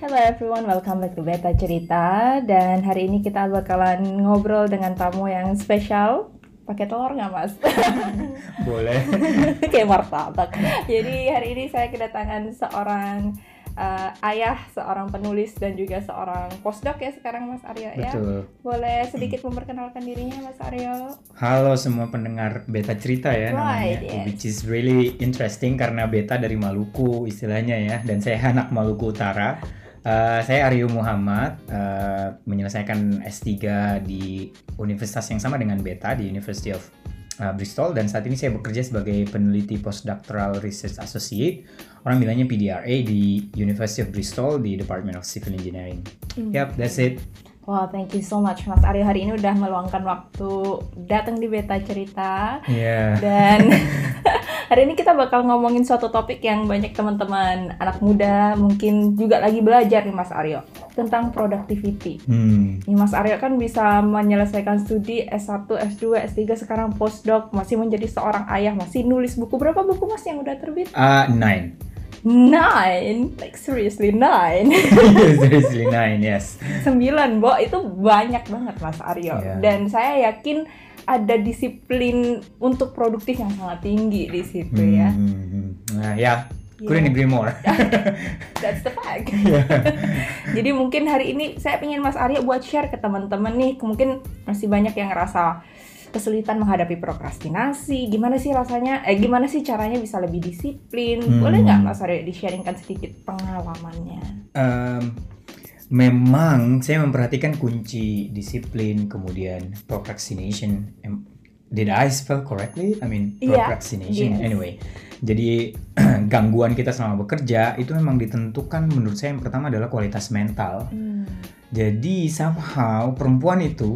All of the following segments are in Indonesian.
Hello everyone, welcome back to Beta Cerita Dan hari ini kita bakalan ngobrol dengan tamu yang spesial Pakai telur nggak mas? Boleh. Kayak martabak Jadi hari ini saya kedatangan seorang uh, ayah, seorang penulis dan juga seorang postdoc ya sekarang Mas Aryo ya Betul. Boleh sedikit memperkenalkan dirinya Mas Aryo? Halo semua pendengar Beta Cerita ya Right, namanya, yes. which is really interesting karena Beta dari Maluku istilahnya ya, dan saya anak Maluku Utara. Uh, saya Aryo Muhammad, uh, menyelesaikan S3 di universitas yang sama dengan Beta di University of uh, Bristol dan saat ini saya bekerja sebagai peneliti postdoctoral research associate. Orang bilangnya PDRA di University of Bristol di Department of Civil Engineering. Hmm. Yap, that's it. Wow, thank you so much Mas Aryo hari ini udah meluangkan waktu datang di Beta Cerita Yeah. Dan hari ini kita bakal ngomongin suatu topik yang banyak teman-teman anak muda mungkin juga lagi belajar nih Mas Aryo tentang productivity. Hmm. Nih Mas Aryo kan bisa menyelesaikan studi S1, S2, S3, sekarang postdoc, masih menjadi seorang ayah, masih nulis buku. Berapa buku Mas yang udah terbit? Uh, nine. Nine, like seriously nine. Seriously nine, yes. Sembilan, Bo, itu banyak banget Mas Aryo. Iya. Dan saya yakin ada disiplin untuk produktif yang sangat tinggi di situ ya. Hmm. Nah, ya, couldn't Iya. agree more. That's the fact. Jadi mungkin hari ini saya ingin Mas Aryo buat share ke teman-teman nih, mungkin masih banyak yang ngerasa kesulitan menghadapi prokrastinasi. Gimana sih rasanya? Eh gimana sih caranya bisa lebih disiplin? Hmm. Boleh nggak Mas Aryo di-sharingkan sedikit pengalamannya? Em, memang saya memperhatikan kunci disiplin, kemudian procrastination. Did I spell correctly? I mean Iya, procrastination. yes. Anyway, jadi gangguan kita selama bekerja itu memang ditentukan menurut saya yang pertama adalah kualitas mental. Hmm. Jadi somehow perempuan itu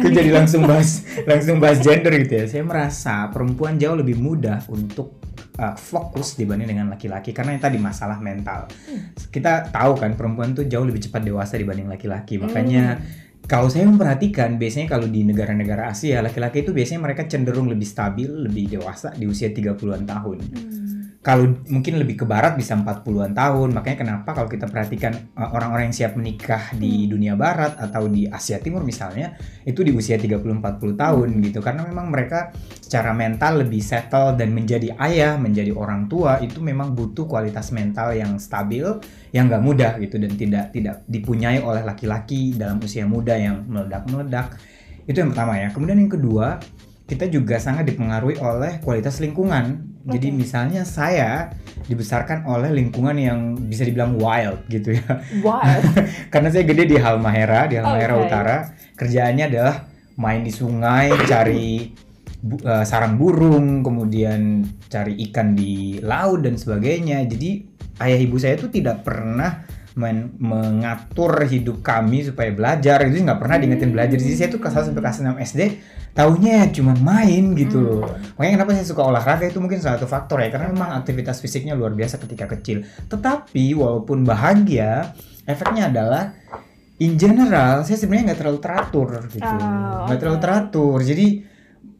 Itu jadi langsung bahas langsung bahas gender gitu ya. Saya merasa perempuan jauh lebih mudah untuk uh, fokus dibanding dengan laki-laki karena yang tadi masalah mental. Kita tahu kan perempuan tuh jauh lebih cepat dewasa dibanding laki-laki. Makanya kalau saya memperhatikan biasanya kalau di negara-negara Asia laki-laki itu biasanya mereka cenderung lebih stabil, lebih dewasa di usia 30-an tahun Hmm. Kalau mungkin lebih ke barat bisa 40-an tahun. Makanya kenapa kalau kita perhatikan uh, orang-orang yang siap menikah di dunia barat atau di Asia Timur misalnya, itu di usia 30-40 tahun gitu. Karena memang mereka secara mental lebih settle dan menjadi ayah, menjadi orang tua itu memang butuh kualitas mental yang stabil, yang nggak mudah gitu dan tidak tidak dipunyai oleh laki-laki dalam usia muda yang meledak-meledak. Itu yang pertama ya. Kemudian yang kedua, kita juga sangat dipengaruhi oleh kualitas lingkungan. Jadi Oke. misalnya saya dibesarkan oleh lingkungan yang bisa dibilang wild gitu ya. Wow. Karena saya gede di Halmahera, di Halmahera Oke. Utara. Kerjaannya adalah main di sungai, cari bu- eh, sarang burung, kemudian cari ikan di laut dan sebagainya. Jadi ayah ibu saya itu tidak pernah men- mengatur hidup kami supaya belajar itu nggak pernah diingetin belajar jadi saya tuh kelas 1 sampai kelas 6 SD taunya ya cuma main gitu loh. Makanya kenapa saya suka olahraga itu mungkin salah satu faktor ya karena memang aktivitas fisiknya luar biasa ketika kecil. Tetapi walaupun bahagia efeknya adalah in general saya sebenarnya nggak terlalu teratur gitu. Oh, nggak terlalu oke. teratur. Jadi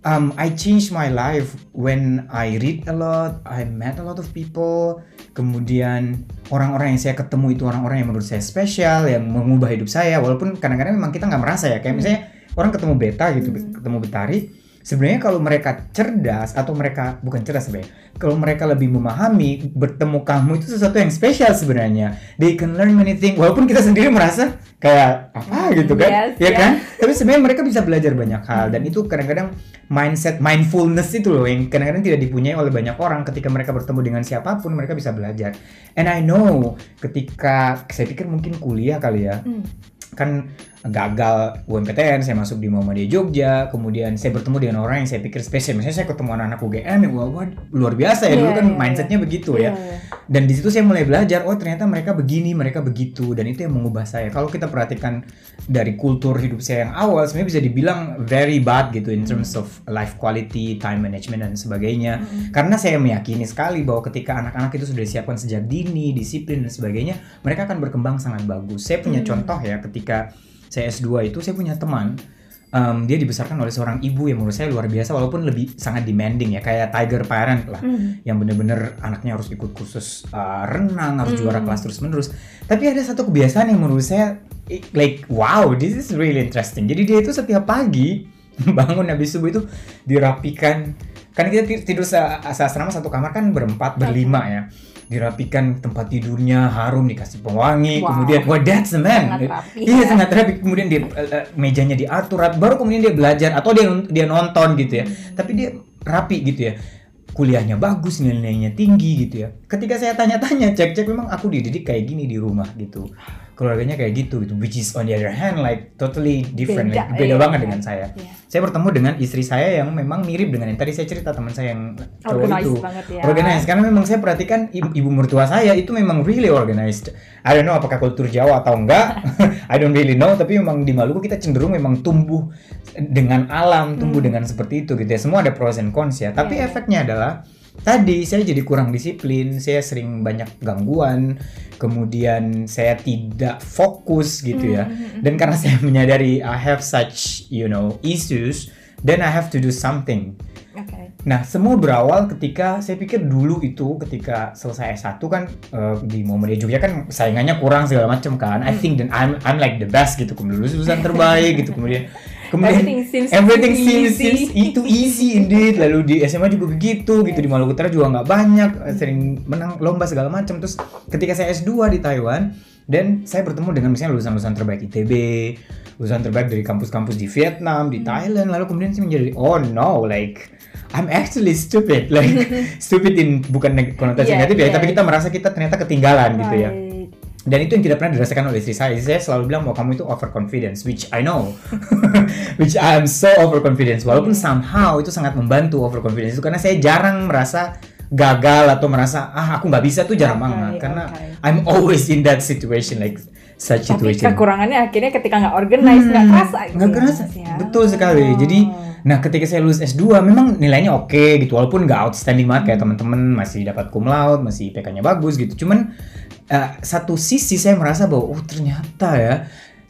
um, I changed my life when I read a lot I met a lot of people. Kemudian orang-orang yang saya ketemu itu orang-orang yang menurut saya spesial yang mengubah hidup saya. Walaupun kadang-kadang memang kita nggak merasa ya. Kayak misalnya orang ketemu beta gitu Hmm. ketemu betari sebenarnya kalau mereka cerdas atau mereka bukan cerdas sebenarnya kalau mereka lebih memahami bertemu kamu itu sesuatu yang spesial sebenarnya. They can learn many things. Walaupun kita sendiri merasa kayak apa gitu kan? Yes, ya yes. kan tapi sebenarnya mereka bisa belajar banyak hal. Dan itu kadang-kadang mindset mindfulness itu loh yang kadang-kadang tidak dipunyai oleh banyak orang. Ketika mereka bertemu dengan siapa pun mereka bisa belajar. And I know ketika saya pikir mungkin kuliah kali ya. Hmm. kan gagal UMPTN saya masuk di Muhammadiyah Jogja kemudian saya bertemu dengan orang yang saya pikir spesial. Misalnya saya ketemu anak-anak UGM yang wah, wah, luar biasa ya. Iya, dulu kan iya, mindsetnya begitu ya. Iya, iya. dan di situ saya mulai belajar oh ternyata mereka begini mereka begitu dan itu yang mengubah saya. Kalau kita perhatikan dari kultur hidup saya yang awal sebenarnya bisa dibilang very bad gitu in terms of life quality time management dan sebagainya. Mm-mm. karena saya meyakini sekali bahwa ketika anak-anak itu sudah disiapkan sejak dini disiplin dan sebagainya mereka akan berkembang sangat bagus. Saya punya Hmm. contoh ya ketika saya S2 itu saya punya teman em, dia dibesarkan oleh seorang ibu yang menurut saya luar biasa walaupun lebih sangat demanding ya kayak tiger parent lah Hmm. yang bener-bener anaknya harus ikut kursus uh, renang harus Hmm. juara kelas terus menerus tapi ada satu kebiasaan yang menurut saya like wow this is really interesting. Jadi dia itu setiap pagi bangun habis subuh itu dirapikan. Kan kita ti- tidur se asrama satu kamar kan berempat berlima ya dirapikan tempat tidurnya harum dikasih pewangi Wow. kemudian wah that's the man Sangat rapi, iya ya. sangat rapi kemudian dia eh, mejanya diatur rapi. baru kemudian dia belajar atau dia dia nonton gitu ya Hmm. tapi dia rapi gitu ya kuliahnya bagus nilainya tinggi gitu ya ketika saya tanya-tanya cek-cek memang aku dididik kayak gini di rumah gitu keluarganya kayak gitu gitu which is on the other hand like totally different Beda, like, beda iya. banget dengan saya Iya. saya bertemu dengan istri saya yang memang mirip dengan yang tadi saya cerita teman saya yang cowok Organized itu banget ya. organized karena memang saya perhatikan ibu, ibu mertua saya itu memang really organized I don't know apakah kultur Jawa atau enggak I don't really know tapi memang di Maluku kita cenderung memang tumbuh dengan alam tumbuh Hmm. dengan seperti itu gitu ya semua ada pros and cons ya tapi Iya. efeknya adalah tadi saya jadi kurang disiplin saya sering banyak gangguan kemudian saya tidak fokus gitu ya Hmm, hmm, hmm. dan karena saya menyadari I have such you know issues then I have to do something Oke. Nah, semua berawal ketika saya pikir dulu itu ketika selesai S1 kan eh, di Muhammadiyah Jogja kan saingannya kurang segala macam kan. I Hmm. think then I'm I'm like the best gitu. Kemudian lulus lulusan terbaik gitu. Kemudian kemudian Everything seems everything seems, easy. seems itu easy indeed. Lalu di SMA juga begitu gitu di Maluku Utara juga nggak banyak sering menang lomba segala macam. Terus ketika saya S2 di Taiwan dan saya bertemu dengan misalnya lulusan-lulusan terbaik ITB, lulusan terbaik dari kampus-kampus di Vietnam, di Thailand, lalu kemudian saya menjadi oh no like I'm actually stupid like stupid in bukan konotasi Yeah, negatif ya, yeah. tapi kita merasa kita ternyata ketinggalan gitu ya. Dan itu yang tidak pernah dirasakan oleh istri saya. Istri saya selalu bilang bahwa kamu itu overconfidence, which I know, which I am so overconfidence. Walaupun somehow itu sangat membantu overconfidence itu karena saya jarang merasa gagal atau merasa ah aku nggak bisa tuh jarang Oke, banget karena oke. I'm always in that situation like such Tapi situation. kekurangannya akhirnya ketika nggak organize nggak Hmm, kerasa gitu nggak ya, kerasa. Ya. Betul sekali. Oh. Jadi, Nah, ketika saya lulus S2, memang nilainya oke gitu, walaupun nggak outstanding banget kayak teman-teman masih dapat cum laude, masih IPK-nya bagus gitu. Cuman eh, satu sisi saya merasa bahwa oh ternyata ya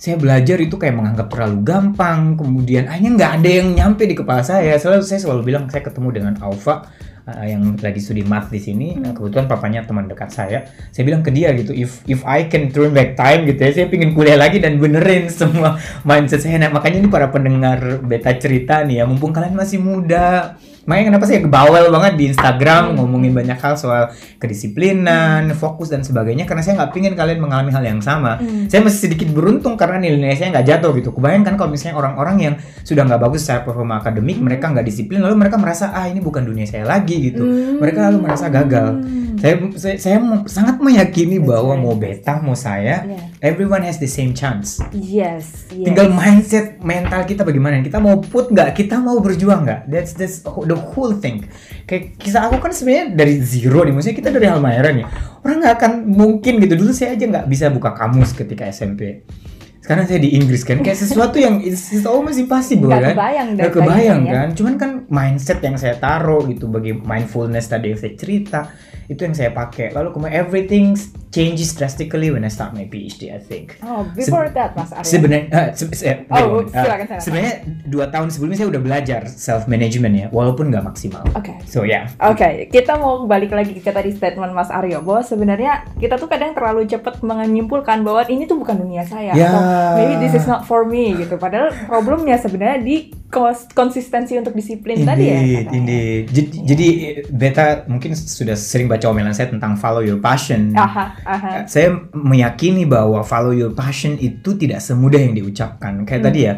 saya belajar itu kayak menganggap terlalu gampang, kemudian akhirnya nggak ada yang nyampe di kepala saya. Selalu saya selalu bilang saya ketemu dengan Alfa eh, yang lagi studi math di sini, Hmm. Nah, kebetulan papanya teman dekat saya. Saya bilang ke dia gitu, if if I can turn back time gitu ya, saya pingin kuliah lagi dan benerin semua mindset saya. Nah, makanya ini para pendengar beta cerita nih ya, mumpung kalian masih muda, makanya kenapa saya bawel banget di Instagram ngomongin banyak hal soal kedisiplinan, fokus dan sebagainya karena saya nggak pingin kalian mengalami hal yang sama. Hmm. Saya masih sedikit beruntung karena nilai saya nggak jatuh gitu. Kebayangkan kalau misalnya orang-orang yang sudah nggak bagus secara performa akademik, mereka nggak disiplin, lalu mereka merasa ah ini bukan dunia saya lagi gitu. Hmm. Mereka lalu merasa gagal. Saya saya, saya mau- sangat meyakini That's bahwa right. mau beta mau saya, Yeah. everyone has the same chance. Yes, yes. Tinggal mindset mental kita bagaimana. Kita mau put nggak? Kita mau berjuang nggak? That's that's the whole thing. Kayak kisah aku kan sebenarnya dari zero nih. Maksudnya kita dari Halmahera nih. Orang nggak akan mungkin gitu. Dulu saya aja nggak bisa buka kamus ketika SMP. Sekarang saya di Inggris kan. Kayak sesuatu yang it's, it's almost impossible Nggak kan. kebayang Nggak kebayang kayaknya ya. kan. Cuman kan mindset yang saya taruh gitu. Bagi mindfulness tadi yang saya cerita. Itu yang saya pakai. Lalu kemudian everything changes drastically when I start my PhD I think. Oh, before that, Mas Arya. Sebenarnya, eh, se- se- Oh, wait a minute. silakan, Eh, sebenarnya dua tahun sebelumnya saya udah belajar self management ya, walaupun nggak maksimal. Oke. So ya, Oke, kita mau balik lagi ke tadi statement Mas Aryo bahwa sebenarnya kita tuh kadang terlalu cepat menyimpulkan bahwa ini tuh bukan dunia saya Ya. atau maybe this is not for me gitu. Padahal problemnya sebenarnya di konsistensi untuk disiplin tadi ya. indeed, indeed. Jadi, jadi eh, beta mungkin sudah sering baca omelan saya tentang follow your passion. Aha, aha. Saya meyakini bahwa follow your passion itu tidak semudah yang diucapkan. Kayak Hmm. tadi ya,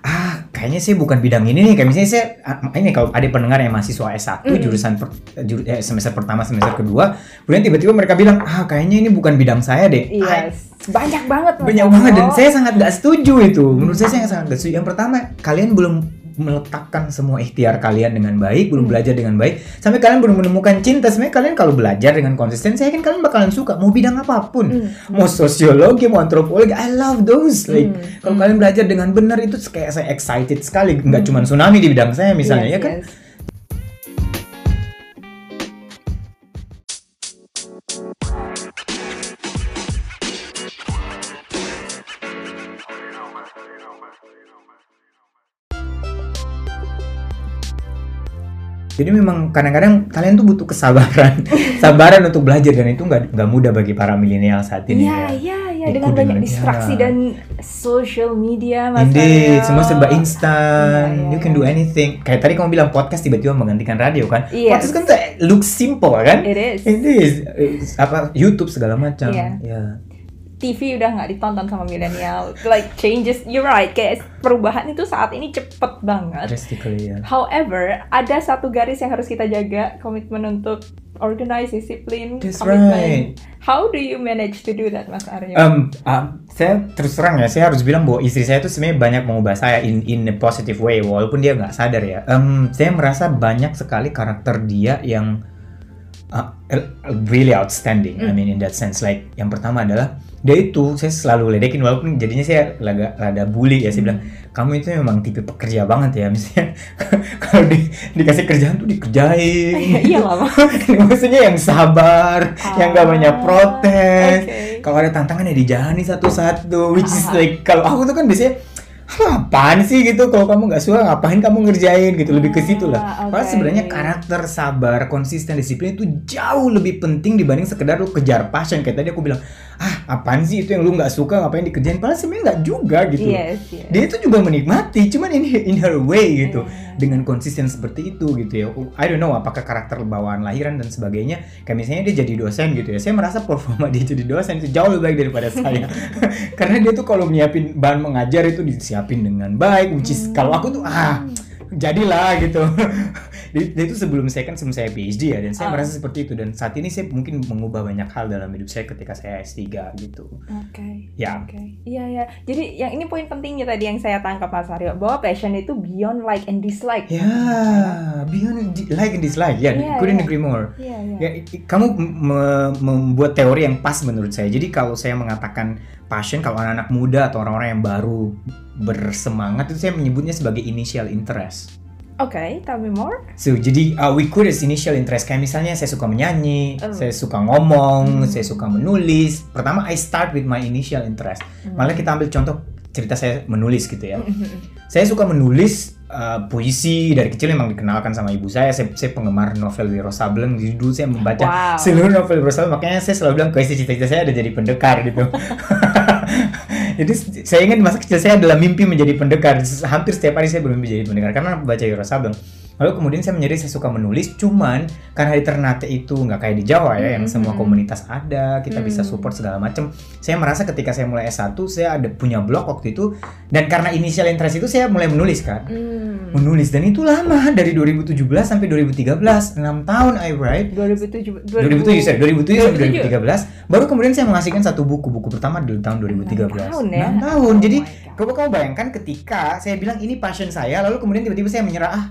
ah kayaknya saya bukan bidang ini nih. Kayak misalnya saya, ah, ini kalau ada pendengar yang mahasiswa S1 Hmm. jurusan per- jur- eh, semester pertama, semester kedua, kemudian tiba-tiba mereka bilang, ah kayaknya ini bukan bidang saya deh. Ah, Yes. Banyak banget banyak banget dan saya sangat gak setuju itu menurut saya saya sangat gak setuju yang pertama kalian belum meletakkan semua ikhtiar kalian dengan baik belum Hmm. belajar dengan baik sampai kalian belum menemukan cinta sebenarnya kalian kalau belajar dengan konsisten saya yakin kalian bakalan suka mau bidang apa pun Hmm. mau sosiologi mau antropologi I love those like Hmm. kalau Hmm. kalian belajar dengan benar itu kayak saya excited sekali nggak cuma tsunami di bidang saya misalnya Yes, ya kan yes. Jadi memang kadang-kadang kalian tuh butuh kesabaran, sabaran untuk belajar dan itu nggak nggak mudah bagi para milenial saat ini Iya, ya. iya, iya dengan banyak dengan- distraksi ya. dan social media Mas Indeed, semua serba instan. Iya, iya, you can iya. do anything. Kayak tadi kamu bilang podcast tiba-tiba menggantikan radio kan? Yes. Podcast kan tuh look simple kan? It is. It is. Apa YouTube segala macam. Iya. Ya. TV udah nggak ditonton sama milenial. Like changes, you're right. Kayak perubahan itu saat ini cepet banget. Drastically ya. However, ada satu garis yang harus kita jaga, komitmen untuk organize, disiplin, That's komitmen. right. How do you manage to do that, Mas Aryo? Um, um, saya terus terang ya, saya harus bilang bahwa istri saya itu sebenarnya banyak mengubah saya in in a positive way, walaupun dia nggak sadar ya. Um, saya merasa banyak sekali karakter dia yang uh, really outstanding. I Mm. mean in that sense, like yang pertama adalah dia itu saya selalu ledekin walaupun jadinya saya laga rada bully ya saya bilang kamu itu memang tipe pekerja banget ya misalnya kalau di, dikasih kerjaan tuh dikerjain Iya lah, maksudnya yang sabar yang gak banyak Ah, protes oke. kalau ada tantangan ya dijalani satu-satu which is Ah. like kalau aku tuh kan biasanya "Hah, apaan sih gitu kalau kamu nggak suka ngapain kamu ngerjain gitu lebih ke situ lah Ah, Padahal oke. sebenarnya karakter sabar konsisten disiplin itu jauh lebih penting dibanding sekedar lu kejar passion kayak tadi aku bilang ah apaan sih itu yang lu nggak suka ngapain dikerjain padahal sebenarnya nggak juga gitu Yes, yes. dia itu juga menikmati cuman ini in her way gitu. Dengan konsisten seperti itu gitu ya. I don't know apakah karakter bawaan lahiran dan sebagainya. Kayak misalnya dia jadi dosen gitu ya. Saya merasa performa dia jadi dosen itu jauh lebih baik daripada saya. Karena dia tuh kalau nyiapin bahan mengajar itu disiapin dengan baik which is kalau aku tuh ah jadilah gitu dia, itu sebelum saya kan sebelum saya PhD ya dan saya Ah. merasa seperti itu dan saat ini saya mungkin mengubah banyak hal dalam hidup saya ketika saya S3 gitu Oke. Ya. Oke. Iya ya. Jadi yang ini poin pentingnya tadi yang saya tangkap Mas Aryo bahwa passion itu beyond like and dislike. ya beyond di- like and dislike ya Iya, couldn't iya. agree more Iya, iya. Ya, kamu me- membuat teori yang pas menurut saya. Jadi kalau saya mengatakan passion, kalau anak-anak muda atau orang-orang yang baru bersemangat itu saya menyebutnya sebagai initial interest. Oke, tell me more. So, jadi uh, we could as initial interest kayak misalnya saya suka menyanyi, Oh. saya suka ngomong, Hmm. saya suka menulis. Pertama I start with my initial interest. Hmm. Malah kita ambil contoh cerita saya menulis gitu ya. Saya suka menulis uh, puisi dari kecil memang dikenalkan sama ibu saya. Saya, saya penggemar novel Wiro Sableng. Jadi dulu saya membaca Wow. seluruh novel Wiro Sableng. Makanya saya selalu bilang kuisi cita-cita saya ada jadi pendekar gitu. Jadi saya ingat masa kecil saya adalah mimpi menjadi pendekar. Hampir setiap hari saya bermimpi jadi pendekar karena baca Wiro Sableng. Lalu kemudian saya menjadi saya suka menulis, cuman karena di Ternate itu nggak kayak di Jawa ya, yang semua komunitas ada, kita bisa Hmm. support segala macam. Saya merasa ketika saya mulai S1, saya ada punya blog waktu itu, dan karena initial interest itu saya mulai menulis kan, Hmm. menulis dan itu lama dari 2017 sampai 2013, 6 tahun I write. 2007 2007, sorry, 2007 sampai 2007. 2013 baru kemudian saya menghasilkan satu buku buku pertama di tahun 2013 tahun ya? 6 tahun Oh jadi coba kamu bayangkan ketika saya bilang ini passion saya lalu kemudian tiba-tiba saya menyerah ah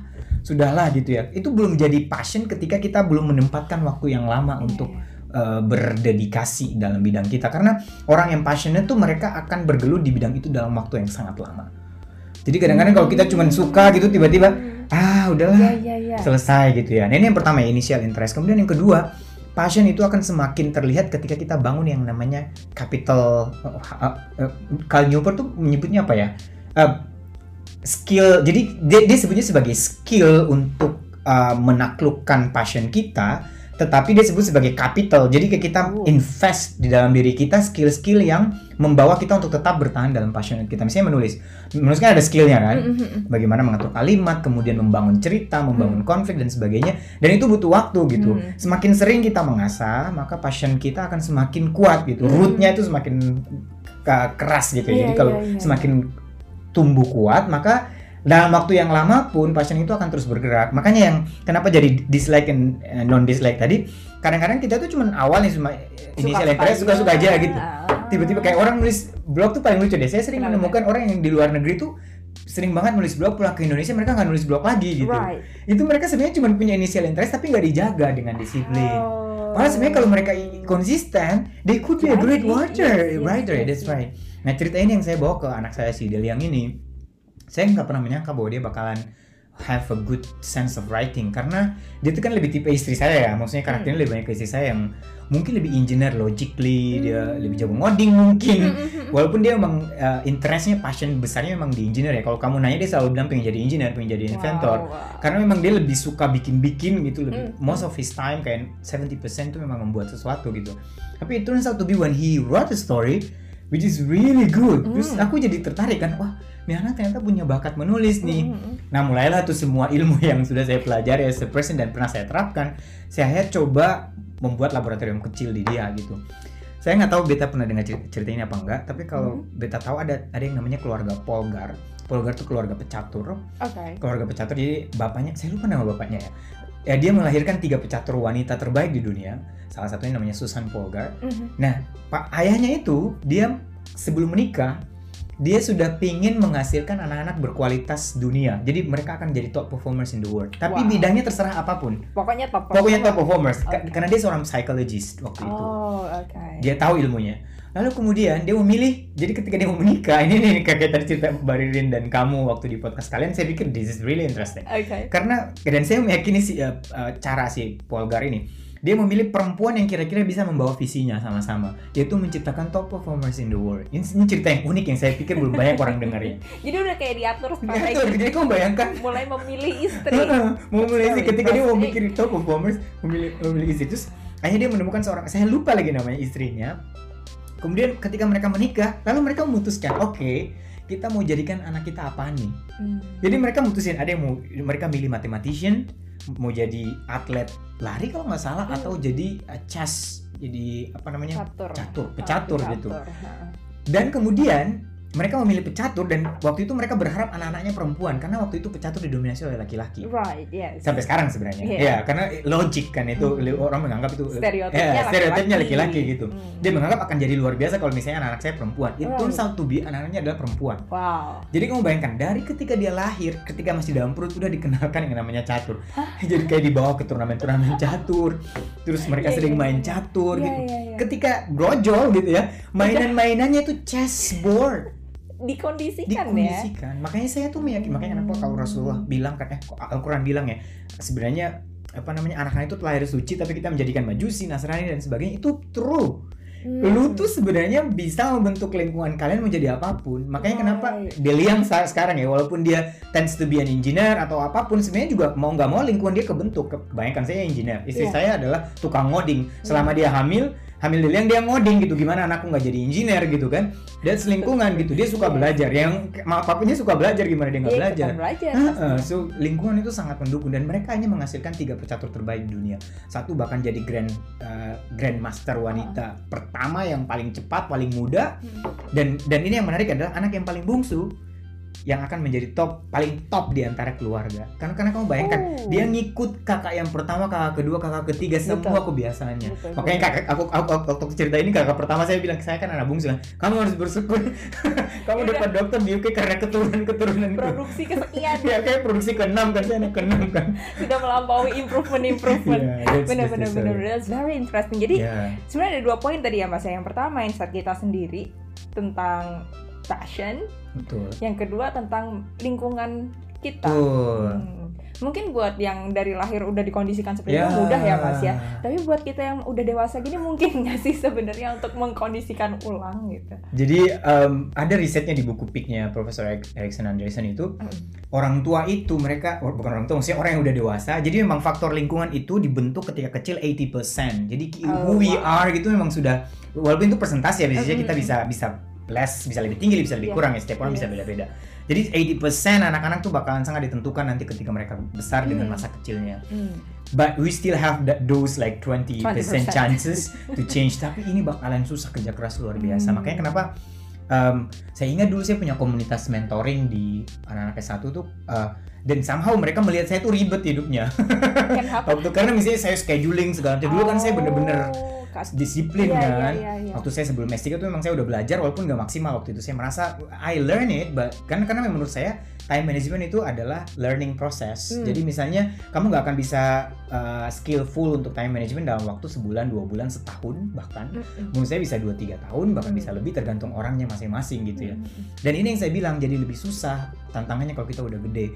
sudahlah gitu ya itu belum jadi passion ketika kita belum menempatkan waktu yang lama untuk uh, berdedikasi dalam bidang kita karena orang yang passionate tuh mereka akan bergelut di bidang itu dalam waktu yang sangat lama jadi kadang-kadang kalau kita cuma suka gitu tiba-tiba ah udahlah Iya, iya, iya. selesai gitu ya. Nah ini yang pertama ya, initial interest. Kemudian yang kedua, passion itu akan semakin terlihat ketika kita bangun yang namanya capital. Uh, uh, uh, Carl Newport tuh menyebutnya apa ya? Uh, skill. Jadi dia, dia sebutnya sebagai skill untuk uh, menaklukkan passion kita. Tetapi dia sebut sebagai capital. Jadi kita Oh. invest di dalam diri kita skill-skill yang membawa kita untuk tetap bertahan dalam passion kita. Misalnya menulis. Menulis kan ada skillnya kan? Mm, mm, mm. bagaimana mengatur kalimat, kemudian membangun cerita, membangun konflik dan sebagainya. Dan itu butuh waktu gitu. Hmm. Semakin sering kita mengasah, maka passion kita akan semakin kuat gitu. Hmm. Rootnya itu semakin ke- keras gitu. Iya, Jadi kalau iya, iya. semakin tumbuh kuat, maka dalam waktu yang lama pun passion itu akan terus bergerak. Makanya yang kenapa jadi dislike and non dislike tadi, kadang-kadang kita tuh cuman awalnya cuma initial interest suka-suka aja gitu Ah. tiba-tiba kayak orang nulis blog tuh paling lucu deh. Saya sering Kenapa? menemukan orang yang di luar negeri tuh sering banget nulis blog pulang ke Indonesia mereka nggak nulis blog lagi gitu. Right. Itu mereka sebenarnya cuma punya initial interest tapi nggak dijaga dengan disiplin. Oh. Padahal sebenarnya kalau mereka konsisten, they could be a great writer, yes, yes, writer. yes, That's yes. right. Nah cerita ini yang saya bawa ke anak saya si Deliang ini, saya nggak pernah menyangka bahwa dia bakalan have a good sense of writing karena dia tuh kan lebih tipe istri saya ya maksudnya karakternya lebih banyak ke istri saya yang mungkin lebih engineer logically dia Hmm. lebih jago ngoding mungkin Mm-mm. walaupun dia emang uh, interestnya passion besarnya memang di engineer ya kalau kamu nanya dia selalu bilang pengen jadi engineer pengen jadi inventor Wow, wow. karena memang dia lebih suka bikin-bikin gitu lebih Hmm. most of his time kayak 70% tuh memang membuat sesuatu gitu tapi it turns out to be when he wrote a story which is really good. Terus Hmm. aku jadi tertarik kan wah ini anak ternyata punya bakat menulis nih. Mm-mm. nah mulailah tuh semua ilmu yang sudah saya pelajari as a person dan pernah saya terapkan. Saya coba membuat laboratorium kecil di dia gitu. Saya nggak tahu beta pernah dengar cer- cerita ini apa enggak tapi kalau beta tahu ada ada yang namanya keluarga Polgar. Polgar tuh keluarga pecatur. Oke. keluarga pecatur jadi bapaknya saya lupa nama bapaknya ya ya dia melahirkan tiga pecatur wanita terbaik di dunia salah satunya namanya Susan Polgar Mhm. nah pak ayahnya itu dia sebelum menikah dia sudah pingin menghasilkan anak-anak berkualitas dunia jadi mereka akan jadi top performers in the world tapi Wow. bidangnya terserah apa pun Pokoknya top. pokoknya top performer. performers Ka- Oke. karena dia seorang psychologist waktu itu Oh, oke. dia tahu ilmunya lalu kemudian dia memilih jadi ketika dia mau menikah ini nih tadi cerita Baririn dan kamu waktu di podcast kalian saya pikir this is really interesting. Oke. karena dan saya meyakini si uh, uh, cara si Polgar ini dia memilih perempuan yang kira-kira bisa membawa visinya sama-sama yaitu menciptakan top performers in the world. Ini, ini cerita yang unik yang saya pikir belum banyak orang dengar ya Jadi udah kayak diatur Betul, strategi. jadi kamu bayangkan? Mulai memilih istri. mau mulai Very ketika dia mau interesting. mikir top performers memilih memilih istri. Terus akhirnya dia menemukan seorang saya lupa lagi namanya istrinya kemudian ketika mereka menikah lalu mereka memutuskan oke kita mau jadikan anak kita apa nih Hmm. jadi mereka mutusin ada yang mau mereka milih mathematician mau jadi atlet lari kalau nggak salah Hmm. atau jadi uh, chess jadi apa namanya catur. catur pecatur gitu ha. dan kemudian mereka memilih pecatur dan waktu itu mereka berharap anak-anaknya perempuan karena waktu itu pecatur didominasi oleh laki-laki Right, yes. sampai sekarang sebenarnya Iya. ya karena logik kan itu Hmm. orang menganggap itu Stereotipnya ya, stereotipnya laki-laki. gitu Hmm. dia menganggap akan jadi luar biasa kalau misalnya anak-anak saya perempuan itu Right. turns out to be anak-anaknya adalah perempuan Wow. jadi kamu bayangkan dari ketika dia lahir, ketika masih dalam perut udah dikenalkan yang namanya catur. Jadi kayak dibawa ke turnamen-turnamen catur. Terus mereka Iya, sering iya, main iya. catur Iya, gitu. iya, iya. Ketika brojol gitu ya, mainan-mainannya itu chessboard Dikondisikan ya. dikondisikan. Makanya saya tuh meyakini makanya kenapa kalau Rasulullah bilang kan eh Al-Qur'an bilang ya sebenarnya apa namanya anak-anak itu lahir suci tapi kita menjadikan majusi, Nasrani dan sebagainya itu true. Hmm. Lu tuh sebenarnya bisa membentuk lingkungan kalian menjadi apa pun. Makanya kenapa Right. Deliang sa- sekarang ya walaupun dia tends to be an engineer atau apa pun sebenarnya juga mau nggak mau lingkungan dia kebentuk. Ke- Kebanyakan saya engineer. Istri Iya. saya adalah tukang ngoding. Selama dia hamil, hamil Deliang dia ngoding gitu. Gimana anakku nggak jadi engineer gitu kan? Dan selingkungan gitu. Dia suka Iya. belajar. Yang maaf papunya suka belajar gimana dia nggak Iya, belajar. belajar. Heeh, pastinya. so lingkungan itu sangat mendukung dan mereka hanya menghasilkan tiga pecatur terbaik di dunia. Satu bahkan jadi grand uh, grandmaster wanita pertama yang paling cepat, paling muda Hmm. dan dan ini yang menarik adalah anak yang paling bungsu yang akan menjadi top paling top di antara keluarga. Karena karena kamu bayangkan Oh. dia ngikut kakak yang pertama, kakak kedua, kakak ketiga semua Betul. kebiasaannya. Betul, Makanya kakak aku, aku, aku waktu cerita ini kakak pertama saya bilang saya kan anak bungsu kan. Kamu harus bersyukur. kamu Udah. dapat dokter di UK karena keturunan-keturunan itu. produksi kesekian ya kayak produksi ke-6 kan saya anak ke-6 kan. sudah melampaui improvement improvement. Yeah, that's- benar benar benar that's very interesting. Jadi Yeah. sebenarnya ada dua poin tadi ya mas ya. Yang pertama mindset kita sendiri tentang passion, betul. yang kedua tentang lingkungan kita. Betul. Hmm. Mungkin buat yang dari lahir udah dikondisikan seperti Ya. itu mudah ya mas ya. Tapi buat kita yang udah dewasa gini mungkin nggak sih sebenarnya untuk mengkondisikan ulang gitu. Jadi em, ada risetnya di buku PIK-nya Profesor Erikson Andreessen itu Hmm. orang tua itu mereka oh, bukan orang tua maksudnya orang yang udah dewasa. Jadi memang faktor lingkungan itu dibentuk ketika kecil 80%. Jadi Oh, who we wow. are gitu memang sudah walaupun itu persentase ya biasanya Mm, kita bisa bisa less, bisa lebih tinggi, bisa lebih Iya. kurang ya setiap orang bisa Yes. beda-beda. Jadi 80% anak-anak tuh bakalan sangat ditentukan nanti ketika mereka besar dengan Hmm. masa kecilnya. Hmm. But we still have that, those like 20%, 20%. chances to change. Tapi ini bakalan susah kerja keras luar biasa. Hmm. Makanya kenapa um, saya ingat dulu saya punya komunitas mentoring di anak-anak S1 tuh uh, dan somehow mereka melihat saya tuh ribet hidupnya. Waktu karena misalnya saya scheduling segala macam. Dulu kan saya bener-bener Oh, disiplin Iya, kan. iya, iya, iya. Waktu saya sebelum S3 tuh memang saya udah belajar walaupun nggak maksimal waktu itu. Saya merasa I learn it, but kan karena menurut saya time management itu adalah learning process. Hmm. Jadi misalnya kamu nggak akan bisa uh, skillful untuk time management dalam waktu sebulan, dua bulan, setahun bahkan. Mm-mm. Menurut saya bisa 2-3 tahun, bahkan Hmm. bisa lebih tergantung orangnya masing-masing gitu ya. Mm-mm. Dan ini yang saya bilang jadi lebih susah tantangannya kalau kita udah gede.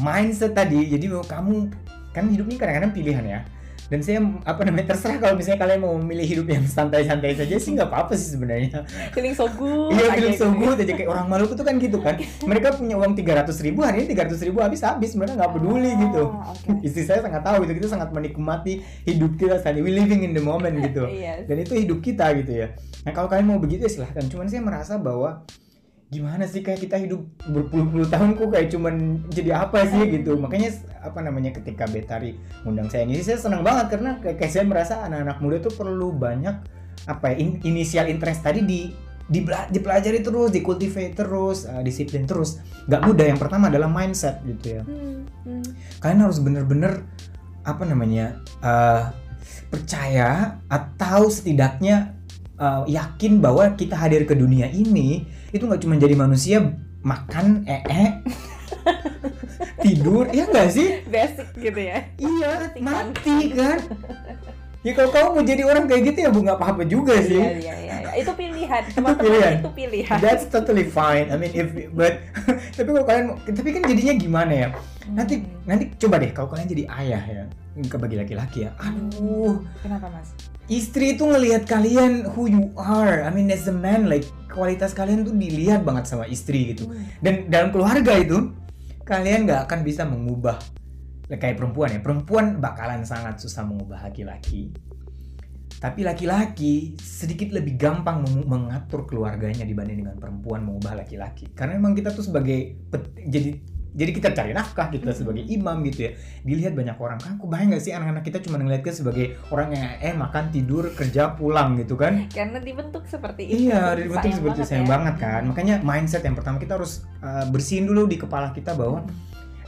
mindset tadi jadi kamu kan hidup ini kadang-kadang pilihan ya dan saya apa namanya terserah kalau misalnya kalian mau memilih hidup yang santai-santai saja sih nggak apa-apa sih sebenarnya. Feeling so good iya feeling so gitu. good aja kayak orang Maluku tuh kan gitu kan. Mereka punya uang 300 ribu hari ini 300 ribu habis habis mereka nggak peduli Ah, gitu. oke. istri saya sangat tahu gitu kita sangat menikmati hidup kita saat ini. We living in the moment gitu. Yes. dan itu hidup kita gitu ya. Nah kalau kalian mau begitu ya silahkan. Cuman saya merasa bahwa gimana sih kayak kita hidup berpuluh-puluh tahun kok kayak cuman jadi apa sih gitu makanya apa namanya ketika Betari ngundang saya ini saya senang banget karena kayak, saya merasa anak-anak muda tuh perlu banyak apa ya in- inisial interest tadi di dipelajari terus, dikultivate terus, uh, disiplin terus. Gak mudah. Yang pertama adalah mindset gitu ya. Hmm, hmm. Kalian harus bener-bener apa namanya uh, percaya atau setidaknya uh, yakin bahwa kita hadir ke dunia ini itu nggak cuma jadi manusia makan ee tidur ya nggak sih basic gitu ya iya Mati kan? mati kan ya kalau kamu mau jadi orang kayak gitu ya bu nggak apa-apa juga sih iya iya iya iya. itu pilihan teman-teman pilihan. itu pilihan That's totally fine. I mean if but tapi kalau kalian tapi kan jadinya gimana ya? Nanti Hmm. nanti coba deh kalau kalian jadi ayah ya ke bagi laki-laki ya. Aduh, kenapa mas istri itu ngelihat kalian who you are. I mean as a man like kualitas kalian tuh dilihat banget sama istri gitu. Hmm. Dan dalam keluarga itu kalian nggak akan bisa mengubah kayak perempuan ya. Perempuan bakalan sangat susah mengubah laki-laki. Tapi laki-laki sedikit lebih gampang meng- mengatur keluarganya dibanding dengan perempuan mengubah laki-laki. Karena memang kita tuh sebagai jadi jadi kita cari nafkah kita Mhm. sebagai imam gitu ya. Dilihat banyak orang kan, aku bayang gak sih anak-anak kita cuma ngeliat kita sebagai orang yang eh makan tidur kerja pulang gitu kan? karena dibentuk seperti itu Iya, dari bentuk Sayang seperti banget sayang ya. banget kan. Makanya mindset yang pertama kita harus uh, bersihin dulu di kepala kita bahwa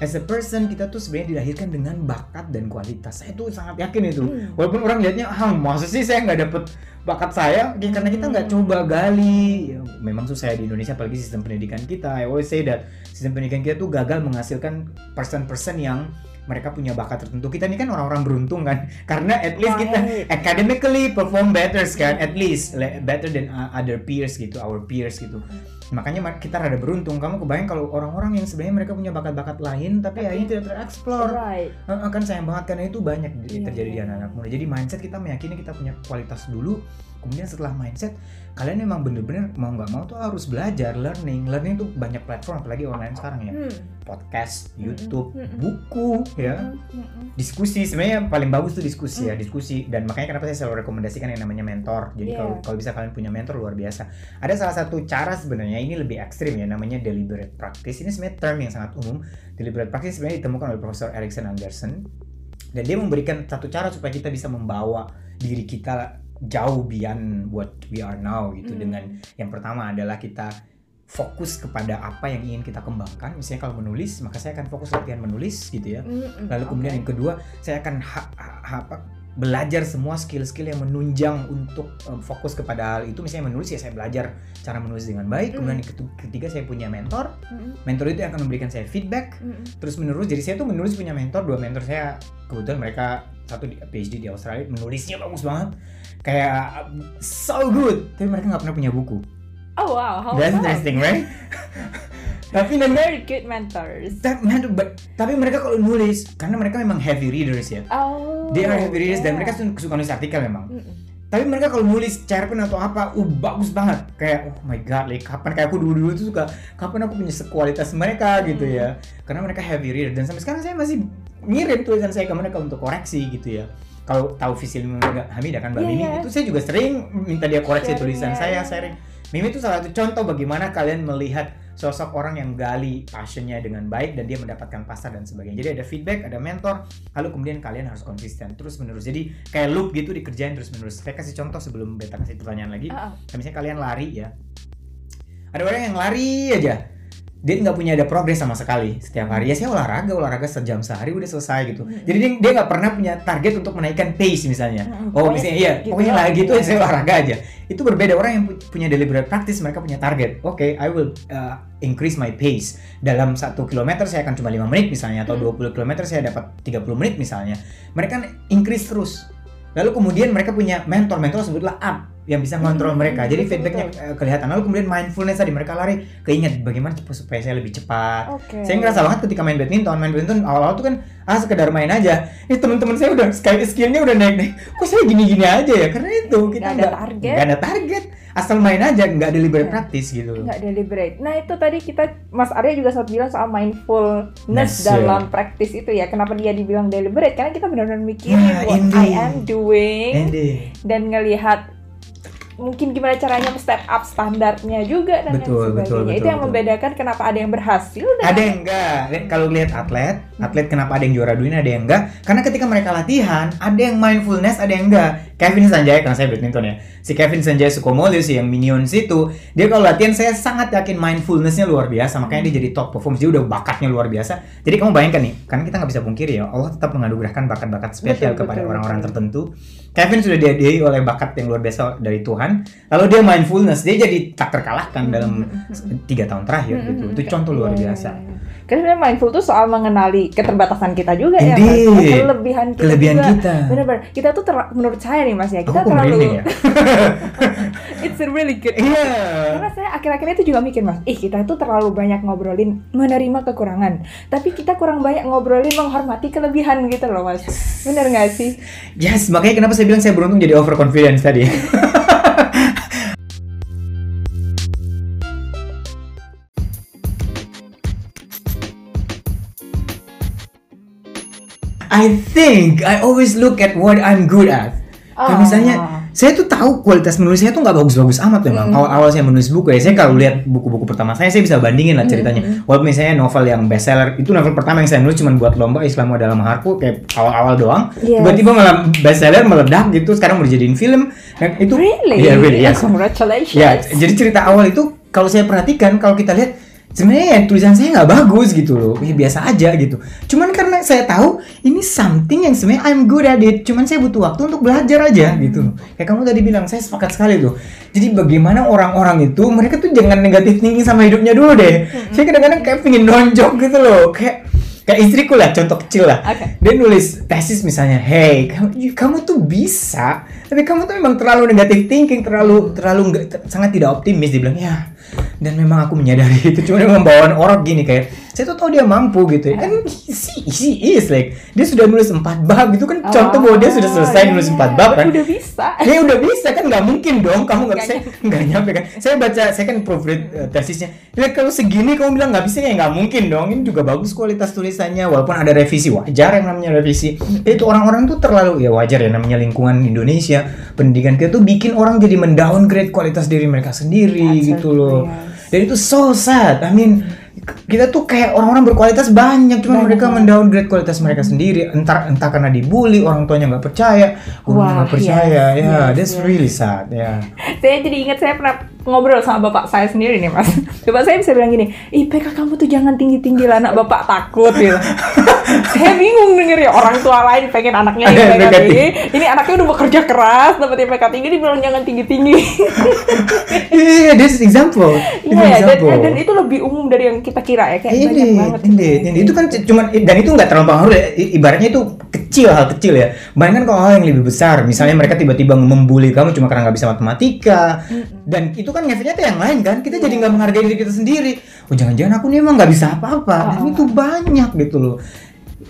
as a person kita tuh sebenarnya dilahirkan dengan bakat dan kualitas. Saya tuh sangat yakin itu. Hmm. Walaupun orang lihatnya, ah masa sih saya nggak dapet bakat saya, ya, karena kita nggak coba gali. Ya, memang susah ya di Indonesia, apalagi sistem pendidikan kita. I always say that sistem pendidikan kita tuh gagal menghasilkan person-person yang mereka punya bakat tertentu. Kita ini kan orang-orang beruntung kan, karena at least kita Right. academically perform better kan, at least le- better than uh, other peers gitu, our peers gitu. Makanya ma- kita rada beruntung. Kamu kebayang kalau orang-orang yang sebenarnya mereka punya bakat-bakat lain, tapi ya Tapi- ini tidak tereksplor. right Heeh, kan sayang banget karena itu banyak Iya, terjadi di anak-anak muda. Jadi mindset kita meyakini kita punya kualitas dulu. Kemudian setelah mindset, kalian memang bener-bener mau nggak mau tuh harus belajar, learning. Learning tuh banyak platform, apalagi online sekarang ya. Hmm. Podcast, Mm-mm, YouTube, mm-mm. buku, ya. Hmm, hmm, hmm. Diskusi sebenarnya yang paling bagus tuh diskusi ya, Hmm. diskusi. Dan makanya kenapa saya selalu rekomendasikan yang namanya mentor. Jadi Iya. kalau kalau bisa kalian punya mentor luar biasa. Ada salah satu cara sebenarnya ini lebih ekstrim ya, namanya deliberate practice. Ini sebenarnya term yang sangat umum. Deliberate practice sebenarnya ditemukan oleh Profesor Erikson Anderson dan dia memberikan satu cara supaya kita bisa membawa diri kita jauh beyond what we are now gitu. Hmm. dengan yang pertama adalah kita fokus kepada apa yang ingin kita kembangkan. Misalnya kalau menulis maka saya akan fokus latihan menulis gitu ya. Hmm, lalu kemudian oke. yang kedua saya akan ha- ha- ha- apa, belajar semua skill-skill yang menunjang untuk eh, fokus kepada hal itu. Misalnya menulis ya saya belajar cara menulis dengan baik. Kemudian yang ketu- ketiga saya punya mentor. Hmm, mentor itu yang akan memberikan saya feedback. Hmm. terus menerus jadi saya tuh menulis punya mentor. Dua mentor saya kebetulan mereka satu di PhD di Australia menulisnya bagus banget. Kayak so good. Tapi mereka nggak pernah punya buku. Oh wow how that's interesting right? Tapi dan very good mentors. Tapi, but- tapi mereka kalau nulis karena mereka memang heavy readers ya. Oh. They are heavy readers dan yeah. mereka su- suka nulis artikel memang. Hmm, hmm. tapi mereka kalau nulis cerpen atau apa uh bagus banget. Kayak oh my god like kapan kayak aku dulu dulu tuh suka kapan aku punya sekualitas mereka gitu ya. Karena mereka heavy reader dan sampai sekarang saya masih ngirim tulisan saya ke mereka untuk koreksi gitu ya kalau tahu visi Mbak Hamidah kan Mbak Iya, Mimi iya. itu saya juga sering minta dia koreksi Sharing, tulisan ya, saya ya. sharing Mimi itu salah satu contoh bagaimana kalian melihat sosok orang yang gali passionnya dengan baik dan dia mendapatkan pasar dan sebagainya. Jadi ada feedback, ada mentor, lalu kemudian kalian harus konsisten terus menerus. Jadi kayak loop gitu dikerjain terus menerus. Saya kasih contoh sebelum beta kasih pertanyaan lagi. Ah. Kayak misalnya kalian lari ya, ada orang yang lari aja, dia nggak punya ada progres sama sekali setiap hari. Ya saya olahraga, olahraga sejam sehari udah selesai gitu. Hmm. Jadi dia dia nggak pernah punya target untuk menaikkan pace misalnya. Hmm, Oh misalnya iya, gitu pokoknya lah gitu saya olahraga aja. Itu berbeda orang yang pu- punya deliberate practice mereka punya target. Oke, I will uh, increase my pace. Dalam satu kilometer saya akan cuma 5 menit misalnya atau Hmm. 20 kilometer saya dapat 30 menit misalnya. Mereka increase terus. Lalu kemudian mereka punya mentor, mentor sebutlah up. Yang bisa ngontrol Hmm, mereka. Jadi feedbacknya eh, kelihatan. Lalu kemudian mindfulness tadi mereka lari keinget bagaimana cepat supaya saya lebih cepat. Oke. Saya ngerasa banget ketika main badminton, main badminton awal-awal tuh kan ah sekedar main aja. Ini teman-teman saya udah skill skillnya udah naik-naik. Kok saya gini-gini aja ya? Karena itu kita Nggak ada target. nggak ada target. Asal main aja, nggak deliberate Iya. praktis gitu. nggak deliberate. Nah itu tadi kita Mas Arya juga sempat bilang soal mindfulness dalam praktis itu ya. Kenapa dia dibilang deliberate? Karena kita benar-benar mikirin Nah, what I indeed. am doing Ende. dan ngelihat mungkin gimana caranya step up standarnya juga dan Betul, lain betul, sebagainya. itu betul, yang betul. membedakan kenapa ada yang berhasil dan Ada yang enggak. Kalau lihat atlet, atlet kenapa ada yang juara dunia, ada yang enggak? Karena ketika mereka latihan, ada yang mindfulness, ada yang enggak. Kevin Sanjaya, karena saya badminton ya. Si Kevin Sanjaya Sukomolo sih yang Minions itu, dia kalau latihan saya sangat yakin mindfulnessnya luar biasa. Makanya dia jadi top performance. Dia udah bakatnya luar biasa. Jadi kamu bayangkan nih, karena kita nggak bisa pungkiri ya, Allah tetap menganugerahkan bakat-bakat spesial Betul, kepada orang-orang tertentu. Kevin sudah dihadiahi oleh bakat yang luar biasa dari Tuhan. Lalu dia mindfulness, dia jadi tak terkalahkan dalam tiga tahun terakhir gitu. Itu contoh luar Iya, biasa. Karena mindful itu soal mengenali keterbatasan kita juga ya, Mas. Kelebihan kita Kelebihan juga. kita. Benar-benar. Kita tuh ter- menurut saya nih Mas ya, Aku kita merinding terlalu ya? it's really good. Iya. Karena saya akhir-akhir itu juga mikir mas, ih kita itu terlalu banyak ngobrolin menerima kekurangan, tapi kita kurang banyak ngobrolin menghormati kelebihan gitu loh mas. Bener nggak sih? Yes, makanya kenapa saya bilang saya beruntung jadi overconfidence tadi. I think I always look at what I'm good at. Kayak Ah. misalnya, saya tuh tahu kualitas menulis saya tuh nggak bagus-bagus amat memang. Mm. Awal-awal saya menulis buku ya, saya kalau lihat buku-buku pertama saya, saya bisa bandingin lah ceritanya. Mm. Walaupun misalnya novel yang bestseller, itu novel pertama yang saya nulis cuma buat lomba Islam dalam Maharku, kayak awal-awal doang. Yes. Tiba-tiba malah bestseller meledak gitu, sekarang mau dijadiin film. Dan itu Really? Iya, really, yes. Congratulations. Ya, jadi cerita awal itu kalau saya perhatikan, kalau kita lihat sebenarnya ya, tulisan saya nggak bagus gitu loh, ya, biasa aja gitu. Cuman karena saya tahu ini something yang sebenarnya I'm good at it, cuman saya butuh waktu untuk belajar aja gitu. Kayak kamu tadi bilang, saya sepakat sekali tuh. Jadi bagaimana orang-orang itu, mereka tuh jangan negatif thinking sama hidupnya dulu deh. Saya kadang-kadang kayak pengen nonjok gitu loh, kayak kayak istriku lah contoh kecil lah Oke. dia nulis tesis misalnya hey kamu, kamu tuh bisa tapi kamu tuh memang terlalu negatif thinking terlalu terlalu nggak ter- sangat tidak optimis dia bilang ya dan memang aku menyadari itu. Cuma memang bawaan orang gini kayak saya tuh tahu dia mampu gitu ya kan si si is like dia sudah nulis empat bab itu kan contoh bahwa dia sudah selesai Oh, nulis iya. empat bab kan Udah bisa. Ya udah bisa kan nggak mungkin dong kamu nggak bisa nggak nyampe kan. Saya baca saya kan proofread uh, tesisnya. Ya kalau segini kamu bilang nggak bisa ya nggak mungkin dong. Ini juga bagus kualitas tulisannya walaupun ada revisi wajar yang namanya revisi. Itu orang-orang tuh terlalu ya wajar ya namanya lingkungan Indonesia pendidikan kita tuh bikin orang jadi mendowngrade kualitas diri mereka sendiri That's gitu loh. Dan itu so sad. I mean kita tuh kayak orang-orang berkualitas banyak cuma Banyak mereka mendowngrade kualitas mereka sendiri entah entah karena dibully orang tuanya nggak percaya Wah, nggak percaya yes, ya yes, that's yes. really sad ya Saya jadi ingat saya pernah ngobrol sama bapak saya sendiri nih mas. Bapak saya bisa bilang gini, ih PK kamu tuh jangan tinggi-tinggi lah anak bapak takut gitu. saya bingung denger ya orang tua lain pengen anaknya IPK tinggi. Ini anaknya udah bekerja keras dapat IPK tinggi dibilang jangan tinggi-tinggi. iya this is example This is Iya, example. dan, dan itu lebih umum dari yang kita kira ya, kayak Ini, banyak banget. ini, ini itu kan cuma dan itu nggak terlalu pengaruh ya. Ibaratnya itu kecil hal kecil ya. Bayangkan kalau hal yang lebih besar, misalnya mereka tiba-tiba membuli kamu cuma karena nggak bisa matematika, dan itu kan ngefeknya tuh yang lain kan. Kita jadi nggak menghargai diri kita sendiri. Oh jangan-jangan aku nih emang nggak bisa apa-apa. Dan Oh. itu banyak gitu loh.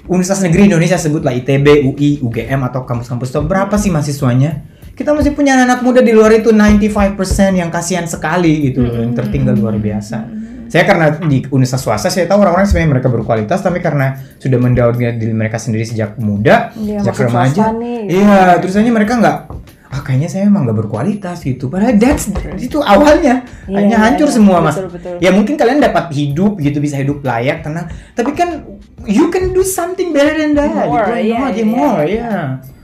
Universitas Negeri Indonesia sebutlah ITB, UI, UGM atau kampus-kampus top berapa sih mahasiswanya? Kita masih punya anak muda di luar itu 95% yang kasihan sekali gitu loh, yang tertinggal luar biasa. Saya karena di universitas swasta saya tahu orang-orang sebenarnya mereka berkualitas tapi karena sudah mendowngrade diri mereka sendiri sejak muda, Iya, sejak remaja. nih. Iya, terusannya mereka nggak ah kayaknya saya emang nggak berkualitas gitu. Padahal that's itu awalnya. Iya, Hanya iya, hancur iya. semua, Mas. Betul. Ya mungkin kalian dapat hidup gitu bisa hidup layak, tenang. Tapi kan you can do something better than that. More, iya, not? iya, Yeah, more, iya. ya.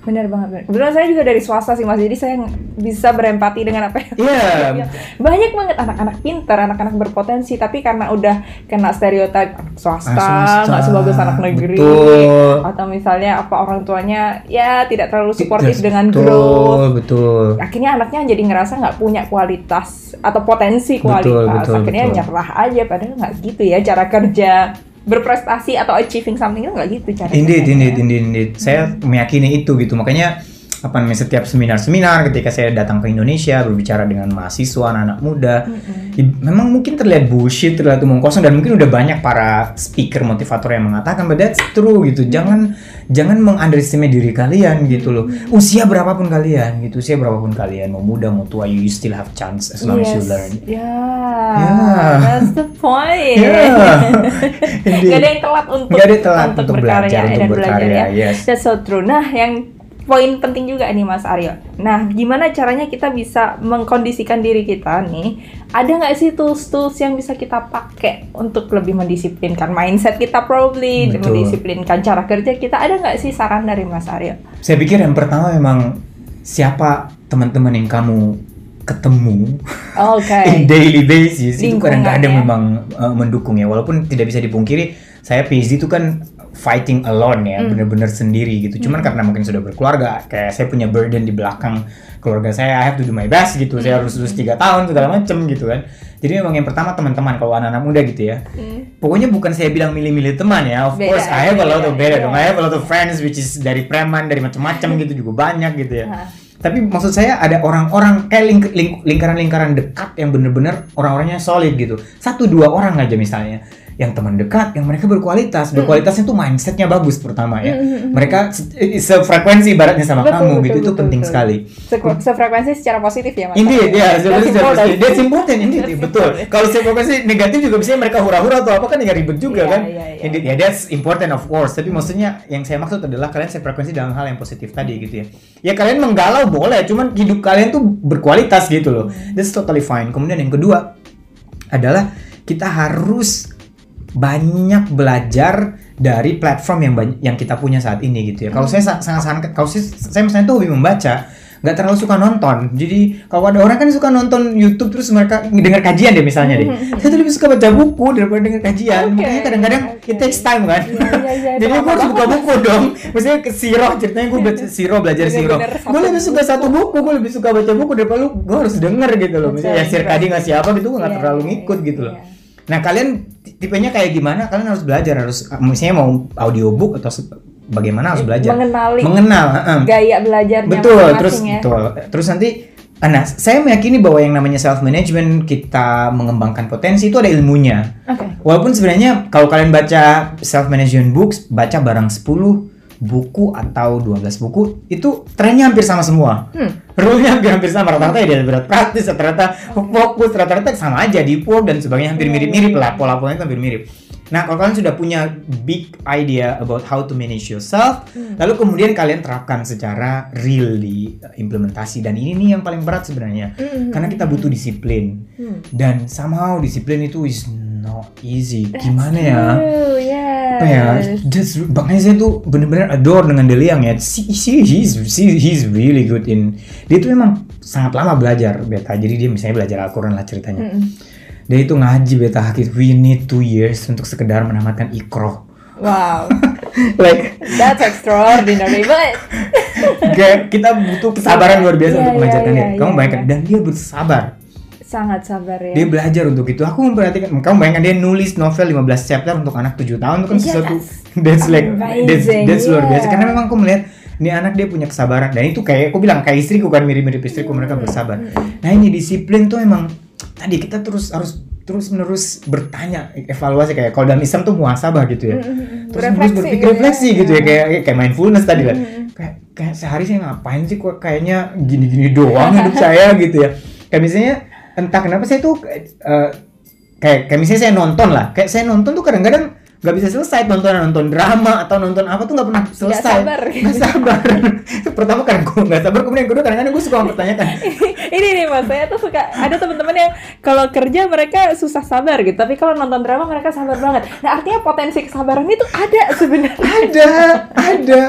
Benar banget. Kebetulan saya juga dari swasta sih mas, jadi saya bisa berempati dengan apa yang Iya. banyak banget anak-anak pintar, anak-anak berpotensi, tapi karena udah kena stereotip swasta, Ah, swasta, nggak sebagus anak negeri, betul. atau misalnya apa orang tuanya ya tidak terlalu suportif Betul, dengan growth, Betul. akhirnya anaknya jadi ngerasa nggak punya kualitas atau potensi Betul, kualitas, betul, akhirnya betul. nyerah aja, padahal nggak gitu ya cara kerja berprestasi atau achieving something itu nggak gitu cara Indeed, indeed, indeed, indeed. Saya meyakini itu gitu. Makanya apa namanya setiap seminar-seminar ketika saya datang ke Indonesia berbicara dengan mahasiswa anak-anak muda ya, memang mungkin terlihat bullshit terlihat omong kosong dan mungkin udah banyak para speaker motivator yang mengatakan but that's true gitu jangan jangan mengunderestimate diri kalian gitu loh usia berapapun kalian gitu usia berapapun kalian mau muda mau tua you still have chance as long as you learn Yeah, Yeah. that's the point. Yeah. Gak ada yang telat untuk ada telat untuk berkarya belajar, untuk dan belajar berkarya, ya. yes. That's so true. Nah, yang poin penting juga nih Mas Aryo. Nah, gimana caranya kita bisa mengkondisikan diri kita nih? Ada nggak sih tools-tools yang bisa kita pakai untuk lebih mendisiplinkan mindset kita probably, Betul. mendisiplinkan cara kerja kita? Ada nggak sih saran dari Mas Aryo? saya pikir yang pertama memang siapa teman-teman yang kamu ketemu Oke. in daily basis itu Lingkungan kadang-kadang ya. memang uh, mendukung ya walaupun tidak bisa dipungkiri saya PhD itu kan fighting alone ya Hmm. bener-bener sendiri gitu cuman karena mungkin sudah berkeluarga kayak saya punya burden di belakang keluarga saya I have to do my best gitu saya harus lulus tiga tahun segala macem gitu kan jadi memang yang pertama teman-teman kalau anak-anak muda gitu ya Hmm. Pokoknya bukan saya bilang milih-milih teman ya. Of Beda, course, I have a lot of beda, beda dong. I have a lot of friends which is dari preman, dari macam-macam gitu juga banyak gitu ya. Tapi maksud saya ada orang-orang kayak ling- ling- lingkaran-lingkaran dekat yang bener-bener orang-orangnya solid gitu. Satu dua orang aja misalnya yang teman dekat, yang mereka berkualitas. Berkualitasnya tuh mindsetnya bagus pertama ya. Mereka se- sefrekuensi ibaratnya sama Betul, kamu betul, gitu. itu betul, penting betul. sekali. Se- Sefrekuensi secara positif ya Mas. Aryo? ya, sebenarnya important. That's betul. important. Kalau saya fokusnya negatif juga bisa mereka hura-hura atau apa kan ya ribet juga Iya, kan. iya, iya. Indeed, ya that's important of course. Tapi maksudnya yang saya maksud adalah kalian sefrekuensi dalam hal yang positif tadi gitu ya. Ya kalian menggalau boleh, cuman hidup kalian tuh berkualitas gitu loh. That's totally fine. Kemudian yang kedua adalah kita harus banyak belajar dari platform yang banyak, yang kita punya saat ini gitu ya. Kalau saya sa- sangat sangat kalau saya, saya misalnya tuh hobi membaca, nggak terlalu suka nonton. Jadi kalau ada orang kan suka nonton YouTube terus mereka dengar kajian deh misalnya deh. Saya tuh lebih suka baca buku daripada dengar kajian. Oke, Makanya kadang-kadang oke. it takes time kan. Iya, iya, iya, Jadi gue harus buka buku dong. Maksudnya ke Siro ceritanya gue baca Siro belajar Siro. Gue lebih suka satu buku, gue lebih suka baca buku daripada lu gue harus denger gitu loh. Misalnya ya Sirkadi ngasih apa gitu gue nggak Iya, terlalu iya, ngikut iya, gitu loh. Nah kalian tipenya kayak gimana? Kalian harus belajar harus misalnya mau audiobook atau bagaimana harus belajar. Mengenali Mengenal. heeh. gaya belajarnya Betul. Terus ya. betul. Terus nanti Nah, saya meyakini bahwa yang namanya self management kita mengembangkan potensi itu ada ilmunya. Oke. Walaupun sebenarnya kalau kalian baca self management books, baca barang 10 buku atau 12 buku itu trennya hampir sama semua. Hmm. Rule-nya hampir hampir sama rata-rata ya dia berat praktis, rata-rata fokus, rata-rata sama aja di work dan sebagainya hampir Iya, mirip-mirip lah, pola-polanya itu hampir mirip. Nah, kalau kalian sudah punya big idea about how to manage yourself, Hmm. lalu kemudian kalian terapkan secara real di uh, implementasi dan ini nih yang paling berat sebenarnya. Hmm. Karena kita butuh disiplin Hmm. dan somehow disiplin itu is not easy. Gimana ya? True. Apa ya just makanya saya tuh bener-bener adore dengan Deliang ya. Si, si he's si, he's really good in dia tuh memang sangat lama belajar beta. Jadi dia misalnya belajar Al-Quran lah ceritanya. Mm-mm. dia itu ngaji beta hakik we need two years untuk sekedar menamatkan ikro Wow, like that's extraordinary, but kayak kita butuh kesabaran luar biasa Iya, untuk iya, mengajarkan iya, dia kamu iya, bayangkan iya. dan dia bersabar sangat sabar ya. dia belajar untuk itu aku memperhatikan kamu bayangkan dia nulis novel 15 chapter untuk anak 7 tahun itu kan Yes. sesuatu that's like that's, that's luar biasa yeah. karena memang aku melihat ini anak dia punya kesabaran dan itu kayak aku bilang kayak istriku kan mirip-mirip istriku mereka Hmm. bersabar nah ini disiplin tuh emang tadi kita terus harus terus menerus bertanya evaluasi kayak kalau dalam Islam tuh muasabah gitu ya Mm-mm. terus menerus berpikir gitu ya. refleksi gitu ya kayak kayak mindfulness tadi lah Mm-mm. kayak kayak sehari saya ngapain sih kok kayaknya gini-gini doang hidup saya gitu ya kayak misalnya entah kenapa saya tuh eh, kayak kayak misalnya saya nonton lah. Kayak saya nonton tuh kadang-kadang nggak bisa selesai nonton nonton drama atau nonton apa tuh nggak pernah selesai. sabar. nggak sabar. Pertama karena gue nggak sabar kemudian yang kedua kadang-kadang gue suka mempertanyakan. Ini nih mas saya tuh suka ada teman-teman yang kalau kerja mereka susah sabar gitu tapi kalau nonton drama mereka sabar banget. Nah artinya potensi kesabaran itu ada sebenarnya. Ada ada.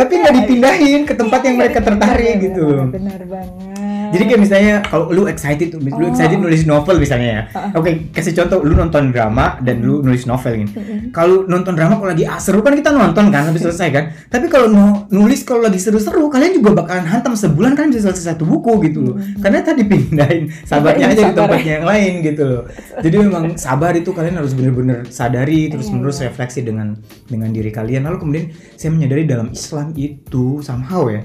Tapi nggak dipindahin ke tempat yang mereka tertarik Benar, gitu. Benar banget Jadi kayak misalnya kalau lu excited, lu Oh. excited nulis novel misalnya ya. Oke, kasih contoh lu nonton drama dan lu nulis novel ini. Kalau nonton drama kalau lagi ah, seru kan kita nonton kan habis selesai kan. Tapi kalau nu- nulis kalau lagi seru-seru kalian juga bakalan hantam sebulan kan bisa selesai satu buku gitu loh. Karena tadi pindahin sabarnya aja di tempatnya yang lain gitu loh. Jadi memang sabar itu kalian harus bener-bener sadari terus menerus refleksi dengan dengan diri kalian. Lalu kemudian saya menyadari dalam Islam itu somehow ya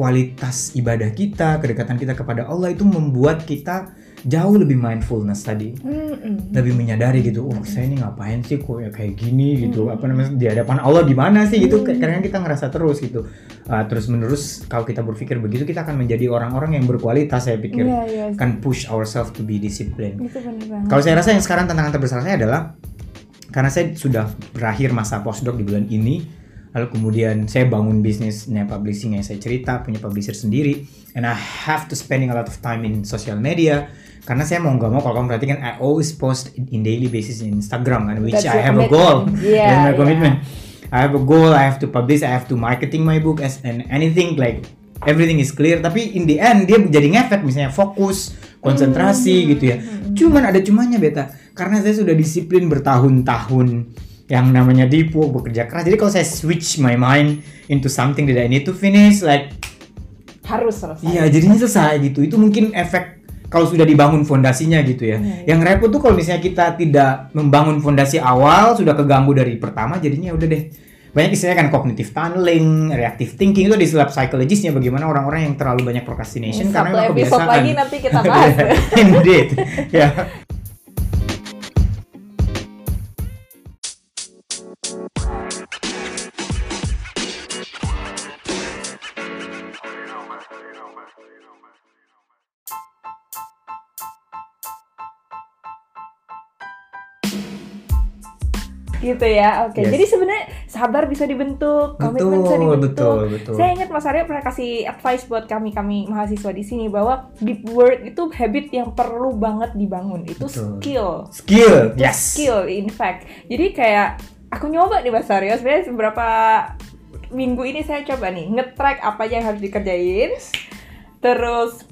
kualitas ibadah kita, kedekatan kita kepada Allah itu membuat kita jauh lebih mindfulness tadi. Mm-mm. Lebih menyadari gitu, oh saya ini ngapain sih kok ya kayak gini gitu. Apa namanya di hadapan Allah gimana sih gitu. Kadang kita ngerasa terus gitu. Ah, terus menerus kalau kita berpikir begitu kita akan menjadi orang-orang yang berkualitas saya pikir. Iya, iya. Kan push ourselves to be disciplined. Kalau saya rasa yang sekarang tantangan terbesar saya adalah karena saya sudah berakhir masa postdoc di bulan ini, lalu kemudian saya bangun bisnisnya publishing yang saya cerita, punya publisher sendiri, and I have to spending a lot of time in social media. Karena saya mau nggak mau kalau kamu perhatikan, I always post in daily basis in Instagram kan, which That's I have a goal, commitment. Yeah, That's my yeah. commitment. I have a goal, I have to publish, I have to marketing my book as and anything like everything is clear. Tapi in the end dia jadi ngefek misalnya fokus, konsentrasi Hmm. gitu ya. Cuman ada cumanya beta, karena saya sudah disiplin bertahun-tahun yang namanya dipu bekerja keras. Jadi kalau saya switch my mind into something that I need to finish, like Harus selesai. iya jadinya selesai gitu. Itu mungkin efek kalau sudah dibangun fondasinya gitu ya. Iya, Yang repot tuh kalau misalnya kita tidak membangun fondasi awal, sudah keganggu dari pertama, jadinya udah deh. Banyak istilahnya kan cognitive tunneling, reactive thinking itu di lab psychologisnya bagaimana orang-orang yang terlalu banyak procrastination karena Satu memang kebiasaan. lagi nanti kita bahas. Indeed. ya. Gitu ya. Oke. Yes. Jadi sebenarnya sabar bisa dibentuk, komitmen bisa Betul, dibentuk. betul, betul. Saya ingat Mas Aryo pernah kasih advice buat kami-kami mahasiswa di sini bahwa deep work itu habit yang perlu banget dibangun. Itu Betul. skill. Skill, Itu yes. skill in fact. Jadi kayak aku nyoba nih Mas Aryo sebenarnya beberapa minggu ini saya coba nih nge-track apa aja yang harus dikerjain. Terus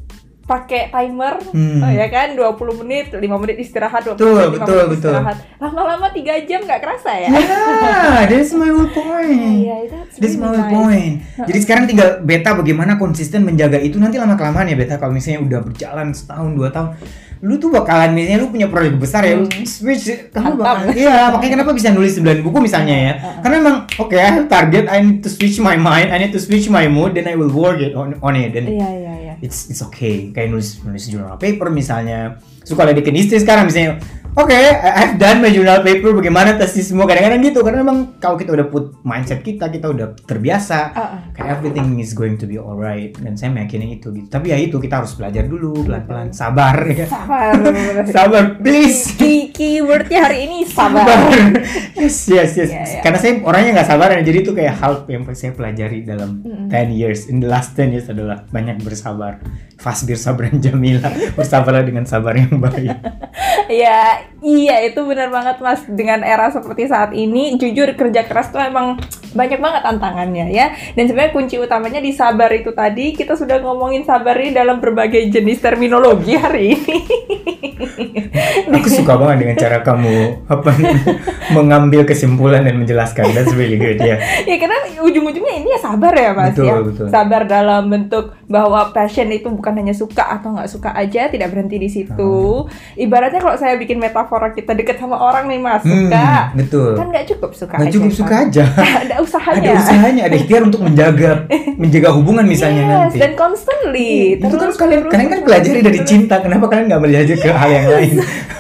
pakai timer Hmm. oh ya kan 20 menit 5 menit istirahat 20 Betul, menit 5 betul, menit betul. istirahat lama-lama 3 jam nggak kerasa ya Yeah, that's my whole point. Iya, that's That's my really whole nice. point. Jadi sekarang tinggal beta bagaimana konsisten menjaga itu nanti lama kelamaan ya beta kalau misalnya udah berjalan setahun dua tahun lu tuh bakalan misalnya lu punya proyek besar ya Hmm. switch kamu bakal iya makanya kenapa bisa nulis 9 buku misalnya ya? Karena memang oke I have target I need to switch my mind I need to switch my mood then I will work it on on it. Dan iya iya iya. it's it's okay. Kayak nulis nulis jurnal paper misalnya. Suka ledekin istri sekarang misalnya oke I- I've done my journal paper bagaimana tesis semua? Kadang-kadang gitu karena memang kalau kita udah put mindset kita kita udah terbiasa Ah, ah. kayak everything is going to be alright dan saya meyakini itu gitu. Tapi ya itu kita harus belajar dulu pelan-pelan sabar ya. Sabar. Sabar please. Key keywordnya hari ini sabar. Yes yes yes. Iya, iya. karena saya orangnya nggak sabar jadi itu kayak hal yang saya pelajari dalam Mm-mm. 10 years. In the last 10 years adalah banyak bersabar. Fasbir sabran jamila bersabarlah dengan sabar yang baik. Ya iya itu benar banget mas. Dengan era seperti saat ini jujur kerja keras tuh emang banyak banget tantangannya ya. Dan sebenarnya kunci utamanya di sabar itu tadi kita sudah ngomongin sabar ini dalam berbagai jenis terminologi hari ini. Aku suka banget dengan cara kamu apa mengambil kesimpulan dan menjelaskan. That's really good ya ya karena ujung-ujungnya ini ya sabar ya mas Betul, ya. betul. sabar dalam bentuk bahwa passion itu bukan hanya suka atau nggak suka aja tidak berhenti di situ. Ibaratnya kalau saya bikin metafora kita deket sama orang nih mas suka. Hmm, betul. Kan nggak cukup suka nggak aja, cukup kan? suka aja usahanya ada usahanya ada ikhtiar untuk menjaga menjaga hubungan misalnya yes, nanti dan constantly itu kan terus, kalian terus, kalian kan terus, pelajari dari terus. cinta kenapa kalian nggak belajar ke hal yang lain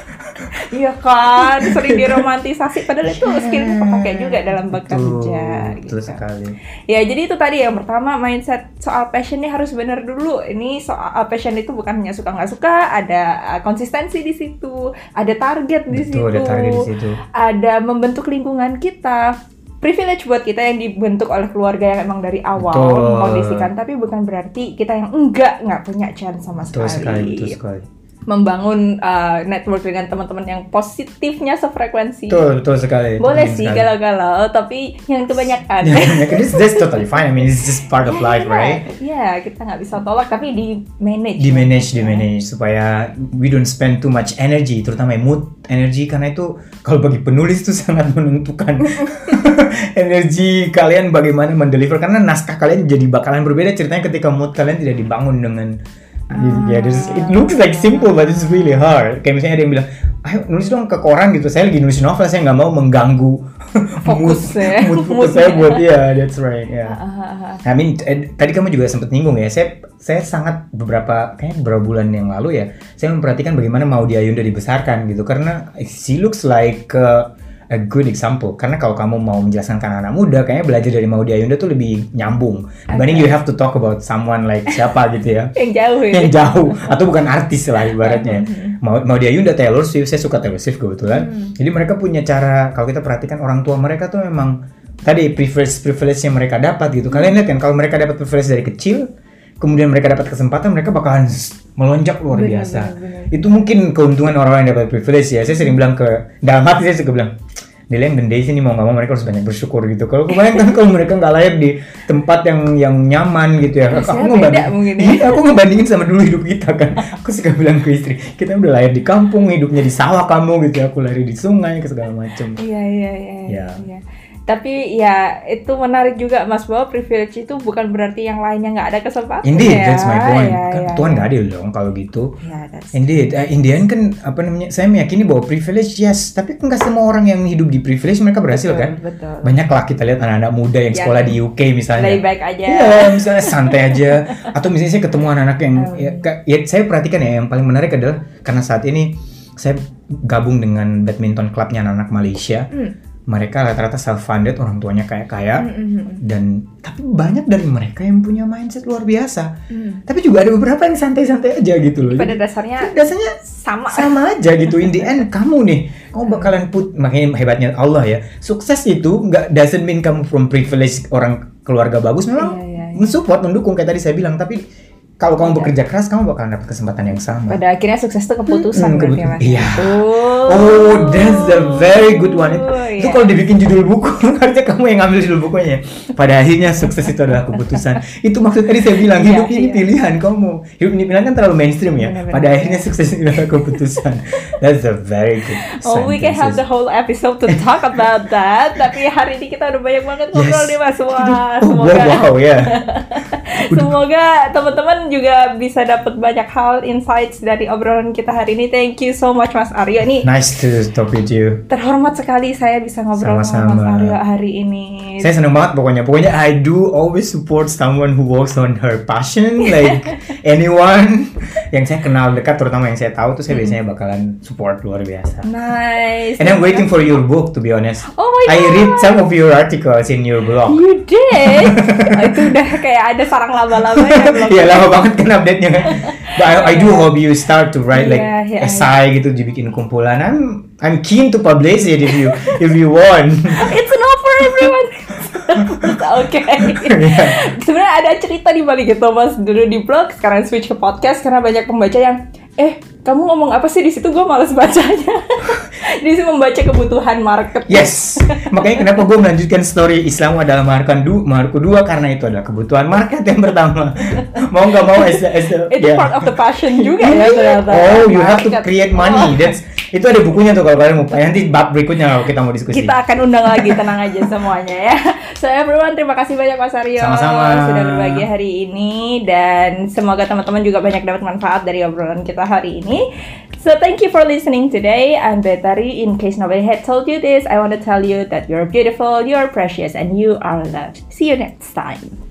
iya kan sering diromantisasi padahal itu skillnya kepake juga dalam bekerja betul, betul gitu. sekali Ya jadi itu tadi yang pertama mindset soal passion ini harus benar dulu. Ini soal passion itu bukan hanya suka nggak suka, ada uh, konsistensi di situ, ada target di situ, betul ada target di situ ada membentuk lingkungan kita. Privilege buat kita yang dibentuk oleh keluarga yang emang dari awal Betul. mengkondisikan, tapi bukan berarti kita yang enggak nggak punya chance sama betul sekali sekali. betul sekali Membangun uh, network dengan teman-teman yang positifnya sefrekuensi. betul betul sekali Boleh sih galau-galau, tapi yang kebanyakan. Ya, that's, that's totally fine I mean it's just part of life Iya, right Iya, kita nggak bisa tolak tapi di manage. di manage di manage supaya we don't spend too much energy terutama mood energy karena itu kalau bagi penulis itu sangat menentukan energi kalian bagaimana mendeliver karena naskah kalian jadi bakalan berbeda ceritanya ketika mood kalian tidak dibangun dengan Ya, there's- it looks like simple but it's really hard. Kayak misalnya ada yang bilang, ayo nulis dong ke koran gitu. Saya lagi nulis novel, saya nggak mau mengganggu Fokus mood, ya. mood fokus saya ya. buat ya, that's right. Ya. Ah, I mean, eh, tadi kamu juga sempat nyinggung ya. Saya saya sangat beberapa kayak beberapa bulan yang lalu ya, saya memperhatikan bagaimana Maudy Ayunda dibesarkan gitu karena she looks like uh, a good example. Karena kalau kamu mau menjelaskan ke anak muda, kayaknya belajar dari Maudy Ayunda tuh lebih nyambung. Dibanding you have to talk about someone like siapa gitu ya. yang jauh ya. yang jauh atau bukan artis lah ibaratnya. Mau mau dia Yunda Taylor Swift, saya suka Taylor Swift kebetulan. Jadi mereka punya cara kalau kita perhatikan orang tua mereka tuh memang tadi privilege privilege yang mereka dapat gitu. Kalian lihat kan kalau mereka dapat privilege dari kecil, kemudian mereka dapat kesempatan, mereka bakalan melonjak luar Benar, biasa. benar, benar. Itu mungkin keuntungan orang-orang yang dapat privilege ya. Saya sering bilang ke dalam hati saya suka bilang Dele yang dendai sini mau nggak mau mereka harus banyak bersyukur gitu. Kalau kemarin kan kalau mereka nggak lahir di tempat yang yang nyaman gitu ya. Aku beda ngebanding- mungkin ya. Iya, aku ngebandingin sama dulu hidup kita kan. Aku suka bilang ke istri, kita udah lahir di kampung, hidupnya di sawah kamu gitu ya. Aku lahir di sungai ke segala macam. Iya iya iya. Ya. Tapi ya itu menarik juga Mas bahwa privilege itu bukan berarti yang lainnya nggak ada kesempatan. Indeed, ya. that's my point. Ya, kan ya, Tuhan ya. nggak adil dong kalau gitu. Ya, Indeed, uh, in the end kan apa namanya? Saya meyakini bahwa privilege yes, tapi nggak semua orang yang hidup di privilege mereka berhasil betul, kan. Betul. Banyak lah kita lihat anak-anak muda yang Yang sekolah di UK misalnya. Lay back aja. Iya, misalnya santai aja. Atau misalnya saya ketemu anak-anak yang, Hmm. ya, ya, saya perhatikan ya, yang paling menarik adalah karena saat ini saya gabung dengan badminton clubnya anak-anak Malaysia. Hmm. Mereka rata-rata self funded, orang tuanya kaya-kaya, Hmm, hmm, hmm, dan tapi banyak dari mereka yang punya mindset luar biasa. hmm. Tapi juga ada beberapa yang santai-santai aja gitu loh. Pada dasarnya dasarnya sama. sama aja gitu in the end kamu nih kamu bakalan put makanya hebatnya Allah ya sukses itu nggak doesn't mean kamu from privilege orang keluarga bagus memang Iya, iya, iya. mensupport mendukung kayak tadi saya bilang tapi kalau kamu bekerja keras kamu bakalan dapat kesempatan yang sama Pada akhirnya sukses itu keputusan Hmm, berarti. Mas. Iya. Oh, Oh, that's a very good one. Itu, itu iya. kalau dibikin judul buku, harusnya kamu yang ngambil judul bukunya. Pada akhirnya sukses itu adalah keputusan. Itu maksud tadi saya bilang, Iya, hidup ini iya. pilihan kamu. Hidup ini pilihan kan terlalu mainstream ya. Benar-benar. Pada akhirnya sukses itu adalah keputusan. That's a very good Oh, we can have the whole episode to talk about that. Tapi hari ini kita udah banyak banget ngobrol Yes. nih Mas. Wah, Oh, semoga wow, wow, ya. semoga teman-teman juga bisa dapat banyak hal insights dari obrolan kita hari ini. Thank you so much Mas Aryo nih. Nice to talk with you. Terhormat sekali saya bisa ngobrol sama Mas Sama-sama. Aryo hari ini. Saya seneng banget pokoknya. Pokoknya I do always support someone who works on her passion, like anyone yang saya kenal dekat, terutama yang saya tahu tuh saya biasanya bakalan support luar biasa. Nice. And I'm waiting for your book to be honest. Oh my I God. read some of your articles in your blog. You did? Oh, itu udah kayak ada sarang laba-laba ya belum? Iya lama banget kan update-nya kan. But I, I do hope you start to write like Iya, iya, essay gitu dibikin kumpulan. I'm I'm keen to publish it if you if you want. It's an offer everyone. Oke. Iya. Sebenarnya ada cerita di balik itu Mas dulu di blog, sekarang switch ke podcast karena banyak pembaca yang eh kamu ngomong apa sih di situ gue males bacanya. di situ membaca kebutuhan market. Yes, makanya kenapa gue melanjutkan story Islam adalah markan du, marku dua karena itu adalah kebutuhan market yang pertama. mau nggak mau as, as Itu ya. part of the passion juga ya ternyata. Oh, you have to create money. That's itu ada bukunya tuh kalau kalian mau. Nanti bab berikutnya kalau kita mau diskusi. Kita akan undang lagi, tenang aja semuanya ya. So everyone, terima kasih banyak Mas Aryo Sama-sama. sudah berbagi hari ini dan semoga teman-teman juga banyak dapat manfaat dari obrolan kita hari ini. So thank you for listening today. I'm Betari. In case nobody had told you this, I want to tell you that you're beautiful, you're precious, and you are loved. See you next time.